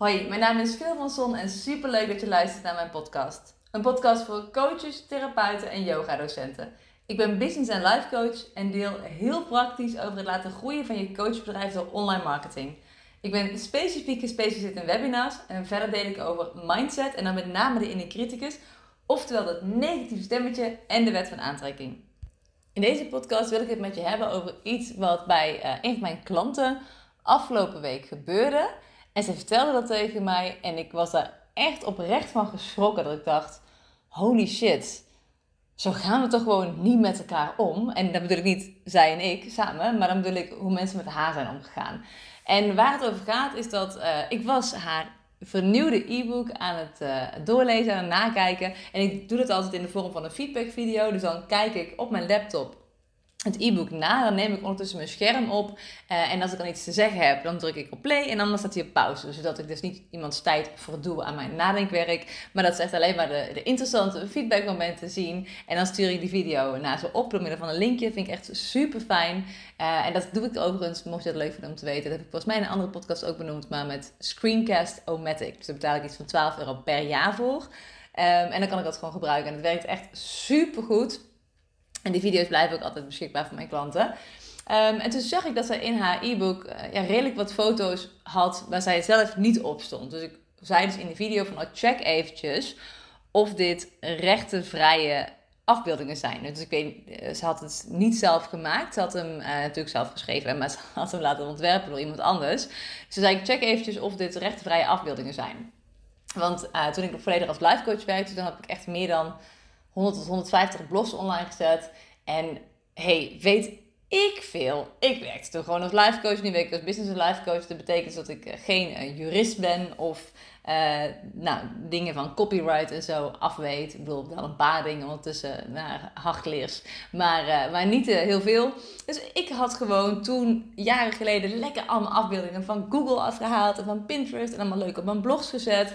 Hoi, mijn naam is Phil van Son en superleuk dat je luistert naar mijn podcast. Een podcast voor coaches, therapeuten en yogadocenten. Ik ben business en life coach en deel heel praktisch over het laten groeien van je coachbedrijf door online marketing. Ik ben specifiek gespecialiseerd in webinars en verder deel ik over mindset en dan met name de inner criticus, oftewel dat negatieve stemmetje en de wet van aantrekking. In deze podcast wil ik het met je hebben over iets wat bij uh, een van mijn klanten afgelopen week gebeurde. En ze vertelde dat tegen mij en ik was daar echt oprecht van geschrokken. Dat ik dacht, holy shit, zo gaan we toch gewoon niet met elkaar om. En dat bedoel ik niet zij en ik samen, maar dan bedoel ik hoe mensen met haar zijn omgegaan. En waar het over gaat is dat uh, ik was haar vernieuwde e-book aan het uh, doorlezen, het nakijken. En ik doe dat altijd in de vorm van een feedback video. Dus dan kijk ik op mijn laptop het e-book na. Dan neem ik ondertussen mijn scherm op. Uh, en als ik dan iets te zeggen heb, dan druk ik op play. En dan staat hij op pauze. Zodat ik dus niet iemands tijd verdoe aan mijn nadenkwerk. Maar dat is echt alleen maar de, de interessante feedbackmomenten zien. En dan stuur ik die video naar ze op door middel van een linkje. Vind ik echt super fijn. Uh, en dat doe ik overigens, mocht je dat leuk vinden om te weten. Dat heb ik volgens mij in een andere podcast ook benoemd. Maar met Screencast-O-Matic. Dus daar betaal ik iets van 12 euro per jaar voor. Um, en dan kan ik dat gewoon gebruiken. En het werkt echt super goed. En die video's blijven ook altijd beschikbaar voor mijn klanten. Um, en toen zag ik dat zij in haar e-book uh, ja, redelijk wat foto's had waar zij zelf niet op stond. Dus ik zei dus in de video van, oh, check eventjes of dit rechtenvrije afbeeldingen zijn. Dus ik weet, eh, ze had het niet zelf gemaakt. Ze had hem uh, natuurlijk zelf geschreven, maar ze had hem laten ontwerpen door iemand anders. Dus toen zei ik, check eventjes of dit rechtenvrije afbeeldingen zijn. Want toen ik nog volledig als life coach werkte, dan heb ik echt meer dan 100 tot 150 blogs online gezet. En hey, weet ik veel. Ik werkte toen gewoon als life coach. Nu werk ik als business en life coach. Dat betekent dat ik eh, geen uh, jurist ben of uh, nou, dingen van copyright en zo afweet. Ik bedoel, wel een paar dingen ondertussen naar hardleers. Maar, maar niet heel veel. Dus ik had gewoon toen, jaren geleden, lekker allemaal afbeeldingen van Google afgehaald. En van Pinterest. En allemaal leuk op mijn blogs gezet.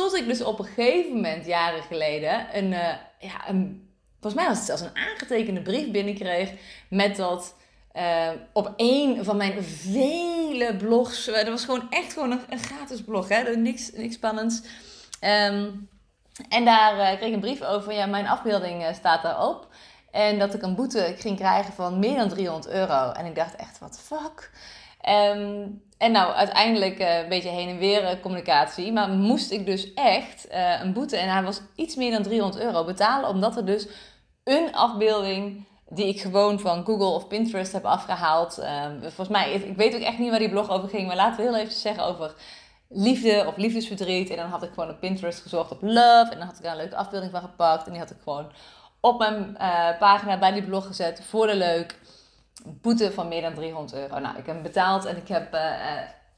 Tot ik dus op een gegeven moment, jaren geleden, een, uh, ja, een, volgens mij was het zelfs een aangetekende brief binnenkreeg met dat uh, op één van mijn vele blogs, dat was gewoon echt gewoon een, een gratis blog, hè, niks, niks spannends. Um, en daar kreeg ik een brief over, ja, mijn afbeelding staat daarop. En dat ik een boete ging krijgen van meer dan 300 euro. En ik dacht echt, the fuck? Um, en nou, uiteindelijk uh, een beetje heen en weer uh, communicatie. Maar moest ik dus echt uh, een boete, en hij was iets meer dan 300 euro, betalen. Omdat er dus een afbeelding die ik gewoon van Google of Pinterest heb afgehaald. Ehm, volgens mij, ik weet ook echt niet waar die blog over ging. Maar laten we heel even zeggen over liefde of liefdesverdriet. En dan had ik gewoon op Pinterest gezocht op love. En dan had ik daar een leuke afbeelding van gepakt. En die had ik gewoon op mijn pagina bij die blog gezet voor de leuk boete van meer dan 300 euro. Nou, ik heb betaald en ik heb uh,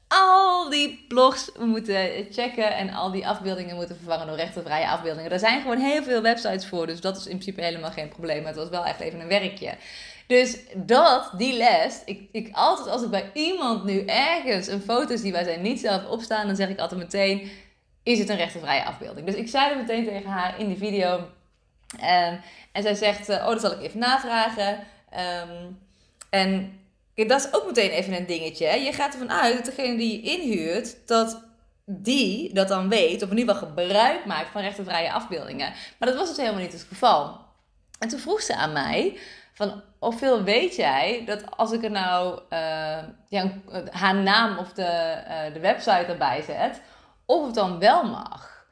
al die blogs moeten checken en al die afbeeldingen moeten vervangen door rechtenvrije afbeeldingen. Er zijn gewoon heel veel websites voor, dus dat is in principe helemaal geen probleem. Het was wel echt even een werkje. Dus dat, die les, ik, ik altijd als ik bij iemand nu ergens een foto zie waar zij niet zelf op staan, dan zeg ik altijd meteen, is het een rechtenvrije afbeelding? Dus ik zei er meteen tegen haar in die video. Um, en zij zegt, oh, dat zal ik even navragen. Um, en dat is ook meteen even een dingetje. Hè? Je gaat ervan uit dat degene die je inhuurt, dat die dat dan weet, of in ieder geval gebruik maakt van rechtenvrije afbeeldingen. Maar dat was dus helemaal niet het geval. En toen vroeg ze aan mij, van hoeveel weet jij dat als ik er nou ja, haar naam of de, uh, de website erbij zet, of het dan wel mag?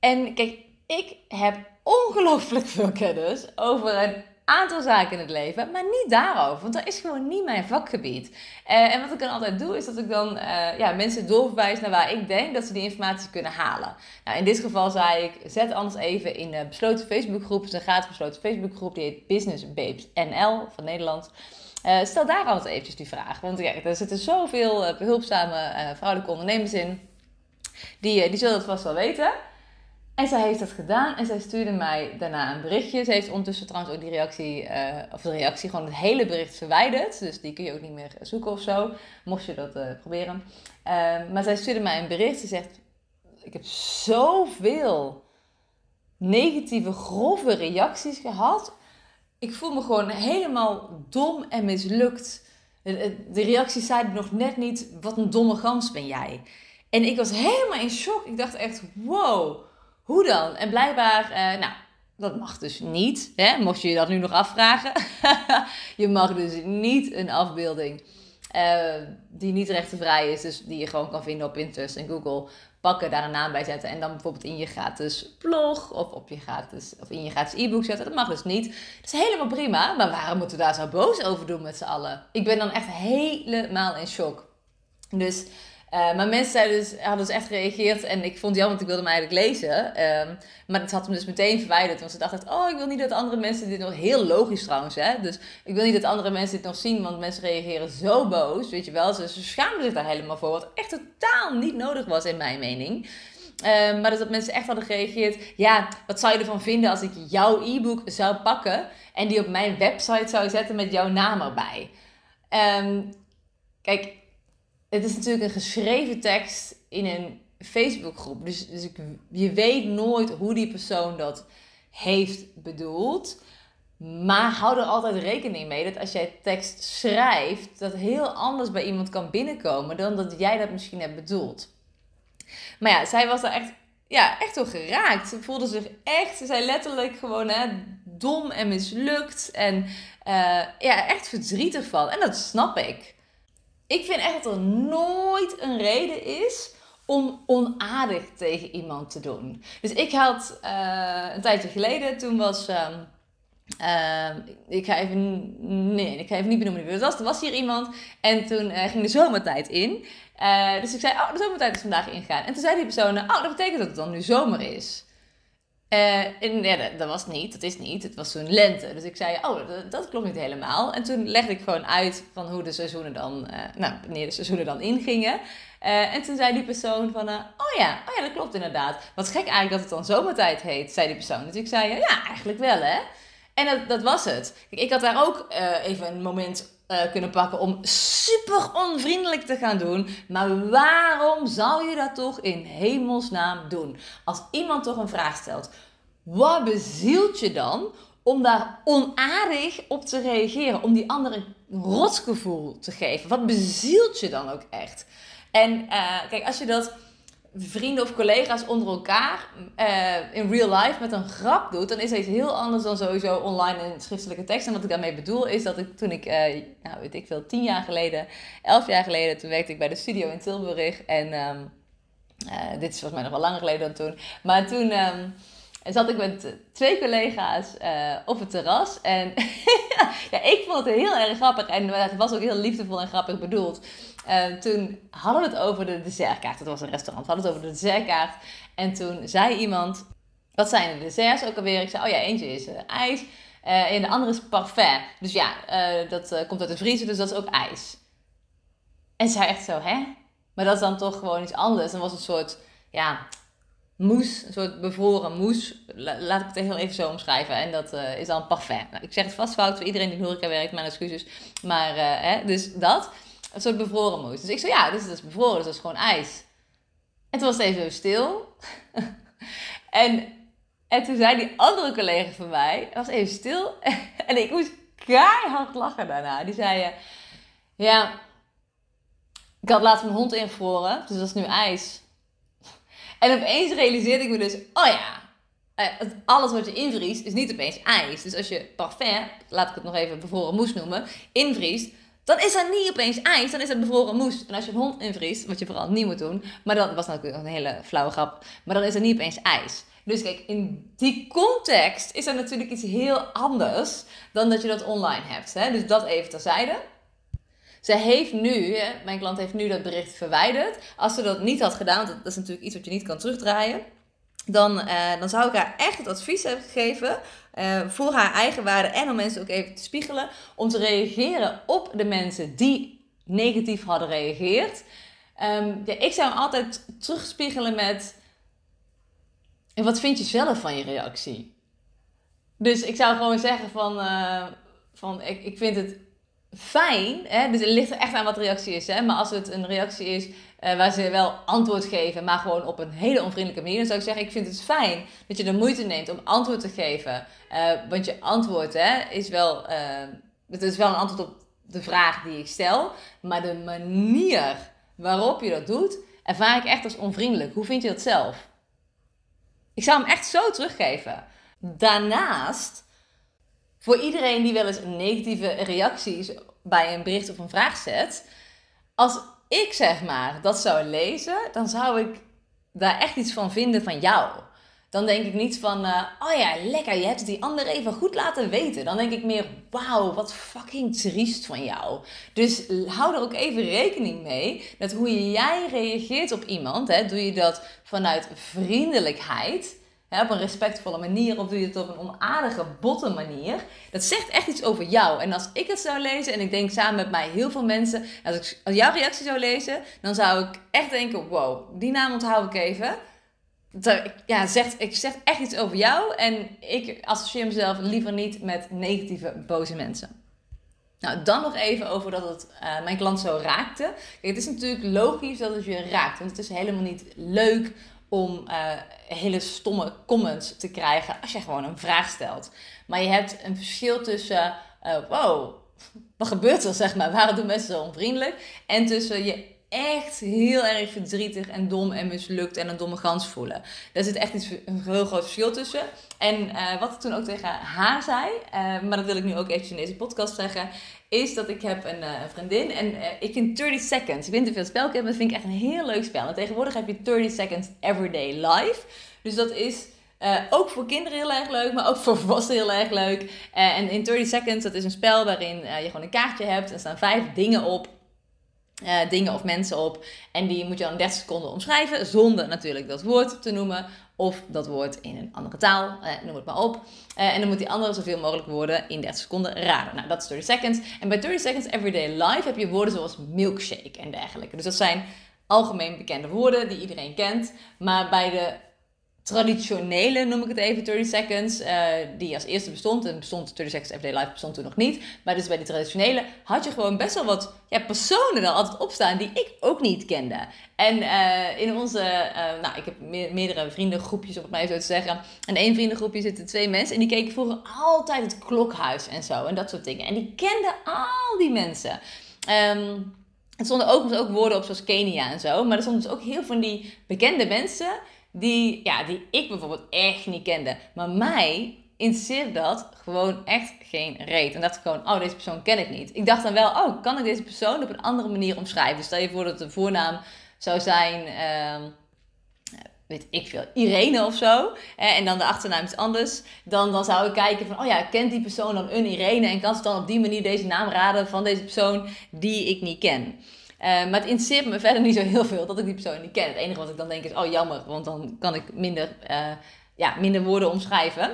En kijk, ik heb ongelooflijk veel kennis over een aantal zaken in het leven, maar niet daarover, want dat is gewoon niet mijn vakgebied. Uh, en wat ik dan altijd doe, is dat ik dan uh, ja, mensen doorverwijs naar waar ik denk dat ze die informatie kunnen halen. Nou, in dit geval zei ik, zet anders even in de besloten Facebookgroep, dus een gratis besloten Facebookgroep, die heet Business Babes NL van Nederland. Uh, stel daar altijd eventjes die vraag, want ja, er zitten zoveel behulpzame vrouwelijke ondernemers in, die, die zullen het vast wel weten. En zij heeft dat gedaan en zij stuurde mij daarna een berichtje. Ze heeft ondertussen trouwens ook die reactie, uh, of de reactie, gewoon het hele bericht verwijderd. Dus die kun je ook niet meer zoeken of zo, mocht je dat uh, proberen. Uh, maar zij stuurde mij een bericht. Ze zegt, ik heb zoveel negatieve, grove reacties gehad. Ik voel me gewoon helemaal dom en mislukt. De reacties zeiden nog net niet, wat een domme gans ben jij. En ik was helemaal in shock. Ik dacht echt, wow, hoe dan? En blijkbaar, uh, nou, dat mag dus niet. Hè? Mocht je je dat nu nog afvragen. je mag dus niet een afbeelding uh, die niet rechtenvrij is. Dus die je gewoon kan vinden op Pinterest en Google. Pakken, daar een naam bij zetten. En dan bijvoorbeeld in je gratis blog of, op je gratis, of in je gratis e-book zetten. Dat mag dus niet. Dat is helemaal prima. Maar waarom moeten we daar zo boos over doen met z'n allen? Ik ben dan echt helemaal in shock. Dus uh, maar mensen zeiden dus, hadden dus echt gereageerd en ik vond het jammer, want ik wilde hem eigenlijk lezen. Um, maar het had hem dus meteen verwijderd, want ze dachten, oh, ik wil niet dat andere mensen dit nog... Heel logisch trouwens, hè. Dus ik wil niet dat andere mensen dit nog zien, want mensen reageren zo boos, weet je wel. Ze, ze schaamden zich daar helemaal voor, wat echt totaal niet nodig was in mijn mening. Um, maar dus dat mensen echt hadden gereageerd. Ja, wat zou je ervan vinden als ik jouw e-book zou pakken en die op mijn website zou zetten met jouw naam erbij? Um, kijk, het is natuurlijk een geschreven tekst in een Facebookgroep. Dus, dus ik, je weet nooit hoe die persoon dat heeft bedoeld. Maar hou er altijd rekening mee dat als jij tekst schrijft, dat heel anders bij iemand kan binnenkomen dan dat jij dat misschien hebt bedoeld. Maar ja, zij was daar echt, ja, echt door geraakt. Ze voelde zich echt, ze zei letterlijk gewoon hè, dom en mislukt. En uh, ja, echt verdrietig van. En dat snap ik. Ik vind echt dat er nooit een reden is om onaardig tegen iemand te doen. Dus ik had uh, een tijdje geleden, toen was. Uh, uh, ik ga even. Nee, ik ga even niet benoemen wie het was. Er was hier iemand en toen uh, ging de zomertijd in. Uh, dus ik zei: Oh, de zomertijd is vandaag ingegaan. En toen zei die persoon: Oh, dat betekent dat het dan nu zomer is. Uh, en ja, dat, was niet, dat is niet. Het was toen lente. Dus ik zei, oh, dat, klopt niet helemaal. En toen legde ik gewoon uit van hoe de seizoenen dan, uh, nou, wanneer de seizoenen dan ingingen. Uh, en toen zei die persoon van, oh ja, oh ja, dat klopt inderdaad. Wat gek eigenlijk dat het dan zomertijd heet, zei die persoon. Dus ik zei, ja, eigenlijk wel hè. En dat, dat was het. Ik had daar ook even een moment kunnen pakken om super onvriendelijk te gaan doen. Maar waarom zou je dat toch in hemelsnaam doen? Als iemand toch een vraag stelt, wat bezielt je dan om daar onaardig op te reageren? Om die andere een rotsgevoel te geven? Wat bezielt je dan ook echt? En uh, kijk, als je dat vrienden of collega's onder elkaar uh, in real life met een grap doet, dan is dat iets heel anders dan sowieso online in schriftelijke tekst. En wat ik daarmee bedoel is dat ik toen ik, uh, nou weet ik veel, tien jaar geleden, elf jaar geleden, toen werkte ik bij de studio in Tilburg. En um, uh, dit is volgens mij nog wel langer geleden dan toen. Maar toen um, zat ik met twee collega's op het terras. En ja, ik vond het heel erg grappig. En het was ook heel liefdevol en grappig bedoeld. Uh, toen hadden we het over de dessertkaart. Het was een restaurant. We hadden het over de dessertkaart. En toen zei iemand: Wat zijn de desserts ook alweer? Ik zei: Oh ja, eentje is uh, ijs. Uh, en de andere is parfait. Dus ja, dat komt uit de vriezer, dus dat is ook ijs. En zij echt zo: Hè? Maar dat is dan toch gewoon iets anders. Dan was een soort, ja, moes, een soort bevroren moes. Laat ik het heel even zo omschrijven. En dat is dan parfait. Nou, ik zeg het vast fout voor iedereen die in horeca werkt, mijn excuses. Maar, hè, dus dat. Een soort bevroren moes. Dus ik zei, ja, dus dat is bevroren, dus dat is gewoon ijs. En toen was het even zo stil. en, en toen zei die andere collega van mij, was even stil. en ik moest keihard lachen daarna. Die zei, ja, ik had laatst mijn hond ingevroren, dus dat is nu ijs. En opeens realiseerde ik me dus, oh ja, eh, alles wat je invriest is niet opeens ijs. Dus als je parfum, laat ik het nog even bevroren moes noemen, invriest, dan is er niet opeens ijs, dan is het bevroren moes. En als je een hond invriest, wat je vooral niet moet doen, maar dat was natuurlijk een hele flauwe grap, maar dan is er niet opeens ijs. Dus kijk, in die context is er natuurlijk iets heel anders dan dat je dat online hebt. Hè? Dus dat even terzijde. Ze heeft nu, mijn klant heeft nu dat bericht verwijderd. Als ze dat niet had gedaan, dat is natuurlijk iets wat je niet kan terugdraaien dan, uh, dan zou ik haar echt het advies hebben gegeven uh, voor haar eigen waarde en om mensen ook even te spiegelen, om te reageren op de mensen die negatief hadden gereageerd. Um, ja, ik zou hem altijd terugspiegelen met: en wat vind je zelf van je reactie? Dus ik zou gewoon zeggen van, uh, van ik, ik vind het fijn, hè? dus het ligt er echt aan wat de reactie is. Hè? Maar als het een reactie is uh, waar ze wel antwoord geven, maar gewoon op een hele onvriendelijke manier, dan zou ik zeggen: Ik vind het fijn dat je de moeite neemt om antwoord te geven. Uh, want je antwoord hè, is wel, uh, het is wel een antwoord op de vraag die ik stel, maar de manier waarop je dat doet, ervaar ik echt als onvriendelijk. Hoe vind je dat zelf? Ik zou hem echt zo teruggeven. Daarnaast, voor iedereen die wel eens negatieve reacties bij een bericht of een vraag zet, als ik zeg maar dat zou lezen, dan zou ik daar echt iets van vinden van jou. Dan denk ik niet van, uh, oh ja, lekker, je hebt het die ander even goed laten weten. Dan denk ik meer, wauw, wat fucking triest van jou. Dus hou er ook even rekening mee dat hoe jij reageert op iemand, hè, doe je dat vanuit vriendelijkheid op een respectvolle manier of doe je het op een onaardige, botte manier. Dat zegt echt iets over jou. En als ik het zou lezen en ik denk samen met mij heel veel mensen, als ik als jouw reactie zou lezen, dan zou ik echt denken: wow, die naam onthoud ik even. Ja, zegt, ik zeg echt iets over jou en ik associeer mezelf liever niet met negatieve, boze mensen. Nou, dan nog even over dat het uh, mijn klant zo raakte. Kijk, het is natuurlijk logisch dat het je raakt, want het is helemaal niet leuk om uh, hele stomme comments te krijgen als je gewoon een vraag stelt. Maar je hebt een verschil tussen, uh, wow, wat gebeurt er zeg maar? Waarom doen mensen zo onvriendelijk? En tussen je echt heel erg verdrietig en dom en mislukt en een domme gans voelen. Daar zit echt iets, een heel groot verschil tussen. En uh, wat ik toen ook tegen haar zei, uh, maar dat wil ik nu ook eventjes in deze podcast zeggen, is dat ik heb een uh, vriendin en ik vind 30 Seconds, ik weet niet of je spel maar dat vind ik echt een heel leuk spel. En tegenwoordig heb je 30 Seconds Everyday Life. Dus dat is... ook voor kinderen heel erg leuk, maar ook voor volwassenen heel erg leuk. en in 30 Seconds, dat is een spel waarin je gewoon een kaartje hebt. Er staan vijf dingen op uh, dingen of mensen op. En die moet je dan 30 seconden omschrijven, zonder natuurlijk dat woord te noemen. Of dat woord in een andere taal, uh, noem het maar op. Uh, en dan moet die andere zoveel mogelijk woorden in 30 seconden raden. Nou, dat is 30 seconds. En bij 30 seconds everyday life heb je woorden zoals milkshake en dergelijke. Dus dat zijn algemeen bekende woorden die iedereen kent. Maar bij de traditionele, noem ik het even, 30 seconds, uh, die als eerste bestond. En bestond 30 seconds everyday life bestond toen nog niet. Maar dus bij die traditionele had je gewoon best wel wat ja, personen er altijd op staan die ik ook niet kende. En uh, in onze, uh, nou, ik heb meerdere vriendengroepjes, om het even zo te zeggen. En één vriendengroepje zitten twee mensen en die keken vroeger altijd het klokhuis en zo. En dat soort dingen. En die kenden al die mensen. Um, er stonden ook, ook woorden op zoals Kenia en zo. Maar er stonden dus ook heel van die bekende mensen die, ja, die ik bijvoorbeeld echt niet kende. Maar mij interesseert dat gewoon echt geen reet. En dacht ik gewoon, oh, deze persoon ken ik niet. Ik dacht dan wel, oh, kan ik deze persoon op een andere manier omschrijven? Dus stel je voor dat de voornaam zou zijn, uh, weet ik veel, Irene of zo. En dan de achternaam is anders. Dan, dan zou ik kijken van, oh ja, kent die persoon dan een Irene? En kan ze dan op die manier deze naam raden van deze persoon die ik niet ken? Uh, maar het interesseert me verder niet zo heel veel dat ik die persoon niet ken. Het enige wat ik dan denk is, oh jammer, want dan kan ik minder, uh, ja, minder woorden omschrijven.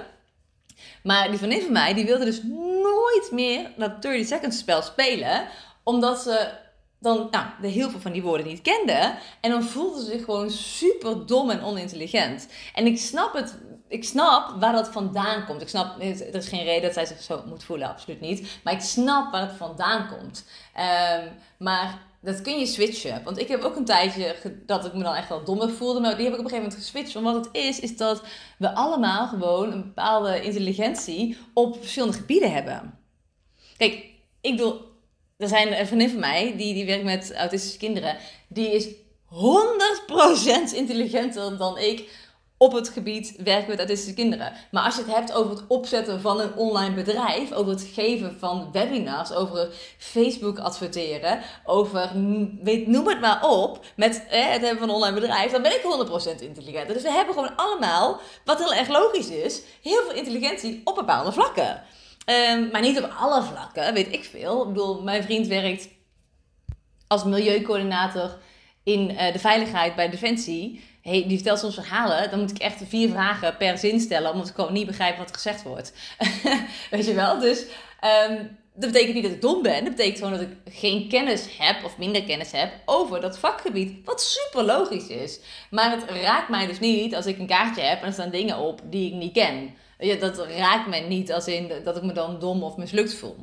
Maar die vriendin van mij, die wilde dus nooit meer dat 30 seconds spel spelen. Omdat ze dan nou, de heel veel van die woorden niet kende. En dan voelde ze zich gewoon super dom en onintelligent. En ik snap het. Ik snap waar dat vandaan komt. Ik snap, er is geen reden dat zij zich zo moet voelen, absoluut niet. Maar ik snap waar het vandaan komt. Um, maar dat kun je switchen. Want ik heb ook een tijdje dat ik me dan echt wel dommer voelde. Maar die heb ik op een gegeven moment geswitcht. Want wat het is, is dat we allemaal gewoon een bepaalde intelligentie op verschillende gebieden hebben. Kijk, ik bedoel, er zijn een vriendin van mij, die, die werkt met autistische kinderen. Die is 100% intelligenter dan ik op het gebied werken met autistische kinderen. Maar als je het hebt over het opzetten van een online bedrijf, over het geven van webinars, over Facebook adverteren, over weet, noem het maar op, met het hebben van een online bedrijf, dan ben ik 100% intelligent. Dus we hebben gewoon allemaal, wat heel erg logisch is, heel veel intelligentie op bepaalde vlakken. Um, maar niet op alle vlakken, weet ik veel. Ik bedoel, mijn vriend werkt als milieucoördinator in uh, de veiligheid bij Defensie hey, die vertelt soms verhalen, dan moet ik echt vier vragen per zin stellen, omdat ik gewoon niet begrijp wat gezegd wordt. Weet je wel? Dus um, dat betekent niet dat ik dom ben. Dat betekent gewoon dat ik geen kennis heb of minder kennis heb over dat vakgebied. Wat super logisch is. Maar het raakt mij dus niet als ik een kaartje heb en er staan dingen op die ik niet ken. Ja, dat raakt mij niet als in dat ik me dan dom of mislukt voel.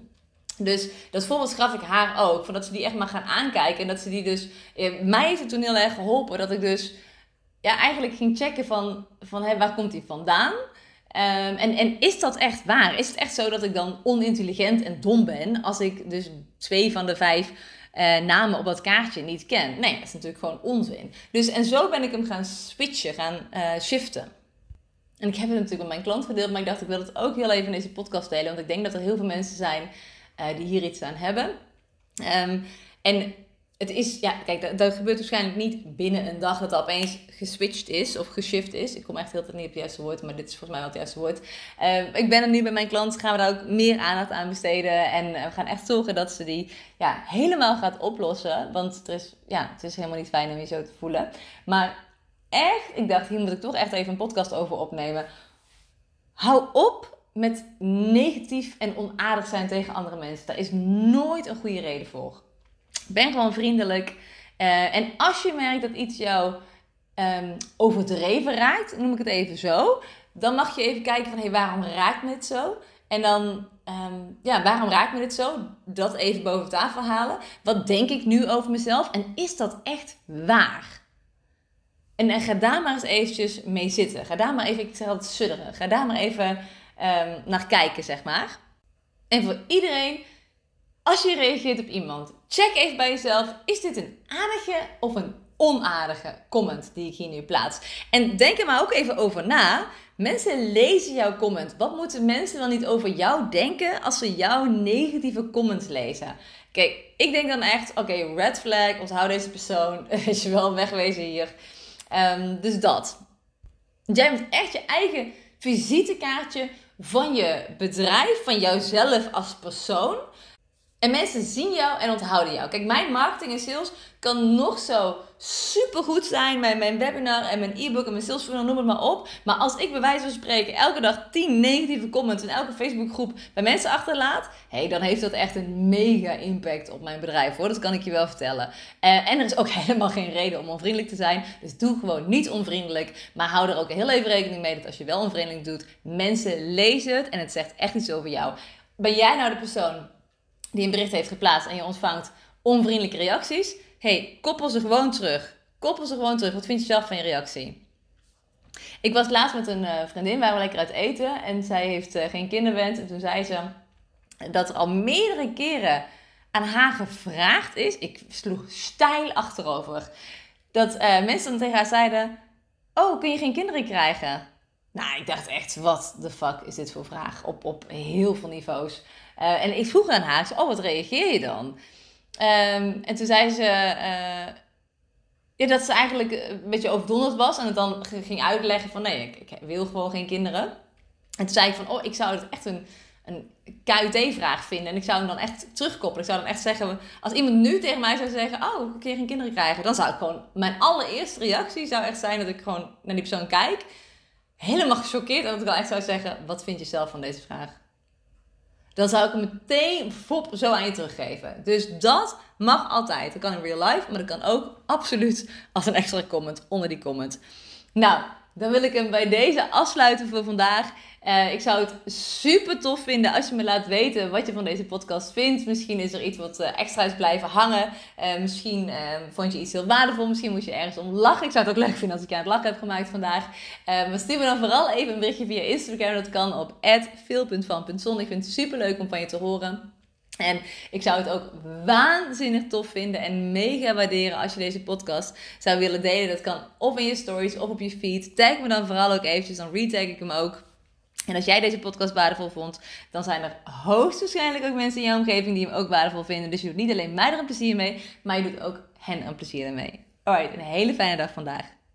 Dus dat voorbeeld gaf ik haar ook. Van dat ze die echt maar gaan aankijken. En dat ze die dus. Eh, mij heeft het toen heel erg geholpen. Dat ik dus ja, eigenlijk ging checken van, van hé, waar komt die vandaan? Um, en, en is dat echt waar? Is het echt zo dat ik dan onintelligent en dom ben als ik dus twee van de vijf uh, namen op dat kaartje niet ken. Nee, dat is natuurlijk gewoon onzin. Dus en zo ben ik hem gaan switchen, gaan uh, shiften. En ik heb het natuurlijk met mijn klant gedeeld, maar ik dacht ik wil het ook heel even in deze podcast delen, want ik denk dat er heel veel mensen zijn uh, die hier iets aan hebben. Um, en het is, ja, kijk, dat, gebeurt waarschijnlijk niet binnen een dag dat dat opeens geswitcht is of geshift is. Ik kom echt heel tijd niet op het juiste woord, maar dit is volgens mij wel het juiste woord. Uh, ik ben er nu bij mijn klant, gaan we daar ook meer aandacht aan besteden. En uh, we gaan echt zorgen dat ze die ja, helemaal gaat oplossen. Want het is, ja, het is helemaal niet fijn om je zo te voelen. Maar echt, ik dacht, hier moet ik toch echt even een podcast over opnemen. Hou op met negatief en onaardig zijn tegen andere mensen. Daar is nooit een goede reden voor. Ben gewoon vriendelijk. Uh, en als je merkt dat iets jou um, overdreven raakt, noem ik het even zo, dan mag je even kijken van hé, hey, waarom raakt me dit zo? En dan, um, ja, waarom raakt me dit zo? Dat even boven tafel halen. Wat denk ik nu over mezelf? En is dat echt waar? En, en ga daar maar eens eventjes mee zitten. Ga daar maar even, ik zeg altijd sudderen. Ga daar maar even um, naar kijken, zeg maar. En voor iedereen als je reageert op iemand, check even bij jezelf: is dit een aardige of een onaardige comment die ik hier nu plaats? En denk er maar ook even over na. Mensen lezen jouw comment. Wat moeten mensen dan niet over jou denken als ze jouw negatieve comments lezen? Kijk, ik denk dan echt: oké, red flag, onthoud deze persoon, is je wel wegwezen hier. Um, dus dat. Jij moet echt je eigen visitekaartje van je bedrijf, van jouzelf als persoon en mensen zien jou en onthouden jou. Kijk, mijn marketing en sales kan nog zo super goed zijn. Mijn, mijn webinar en mijn e-book en mijn salesfunnel, noem het maar op. Maar als ik bij wijze van spreken elke dag 10 negatieve comments in elke Facebookgroep bij mensen achterlaat. Hé, dan heeft dat echt een mega impact op mijn bedrijf hoor. Dat kan ik je wel vertellen. Uh, en er is ook helemaal geen reden om onvriendelijk te zijn. Dus doe gewoon niet onvriendelijk. Maar hou er ook heel even rekening mee dat als je wel onvriendelijk doet, mensen lezen het en het zegt echt iets over jou. Ben jij nou de persoon die een bericht heeft geplaatst en je ontvangt onvriendelijke reacties, hey, koppel ze gewoon terug. Koppel ze gewoon terug. Wat vind je zelf van je reactie? Ik was laatst met een uh, vriendin, waren we lekker uit eten en zij heeft uh, geen kinderwens. En toen zei ze dat er al meerdere keren aan haar gevraagd is. Ik sloeg stijl achterover. Dat uh, mensen dan tegen haar zeiden: Oh, kun je geen kinderen krijgen? Nou, ik dacht echt, wat de fuck is dit voor vraag? Op, op heel veel niveaus. Uh, en ik vroeg aan haar, oh, wat reageer je dan? Um, en toen zei ze uh, ja, dat ze eigenlijk een beetje overdonderd was. En het dan ging uitleggen van, nee, ik, ik, wil gewoon geen kinderen. En toen zei ik van, oh, ik zou het echt een, een KUT-vraag vinden. En ik zou hem dan echt terugkoppelen. Ik zou dan echt zeggen, als iemand nu tegen mij zou zeggen, oh, kun je geen kinderen krijgen? Dan zou ik gewoon, mijn allereerste reactie zou echt zijn dat ik gewoon naar die persoon kijk helemaal gechoqueerd. En dat ik wel echt zou zeggen: Wat vind je zelf van deze vraag? Dan zou ik hem meteen fop zo aan je teruggeven. Dus dat mag altijd. Dat kan in real life, maar dat kan ook absoluut als een extra comment onder die comment. Nou, dan wil ik hem bij deze afsluiten voor vandaag. Uh, ik zou het super tof vinden als je me laat weten wat je van deze podcast vindt. Misschien is er iets wat uh, extra is blijven hangen. Uh, misschien vond je iets heel waardevol. Misschien moest je ergens om lachen. Ik zou het ook leuk vinden als ik je aan het lachen heb gemaakt vandaag. maar stuur me dan vooral even een berichtje via Instagram. Dat kan op veel.van.zon. Ik vind het super leuk om van je te horen. En ik zou het ook waanzinnig tof vinden en mega waarderen als je deze podcast zou willen delen. Dat kan of in je stories of op je feed. Tag me dan vooral ook eventjes, dan retag ik hem ook. En als jij deze podcast waardevol vond, dan zijn er hoogstwaarschijnlijk ook mensen in jouw omgeving die hem ook waardevol vinden. Dus je doet niet alleen mij er een plezier mee, maar je doet ook hen een plezier mee. Alright, een hele fijne dag vandaag.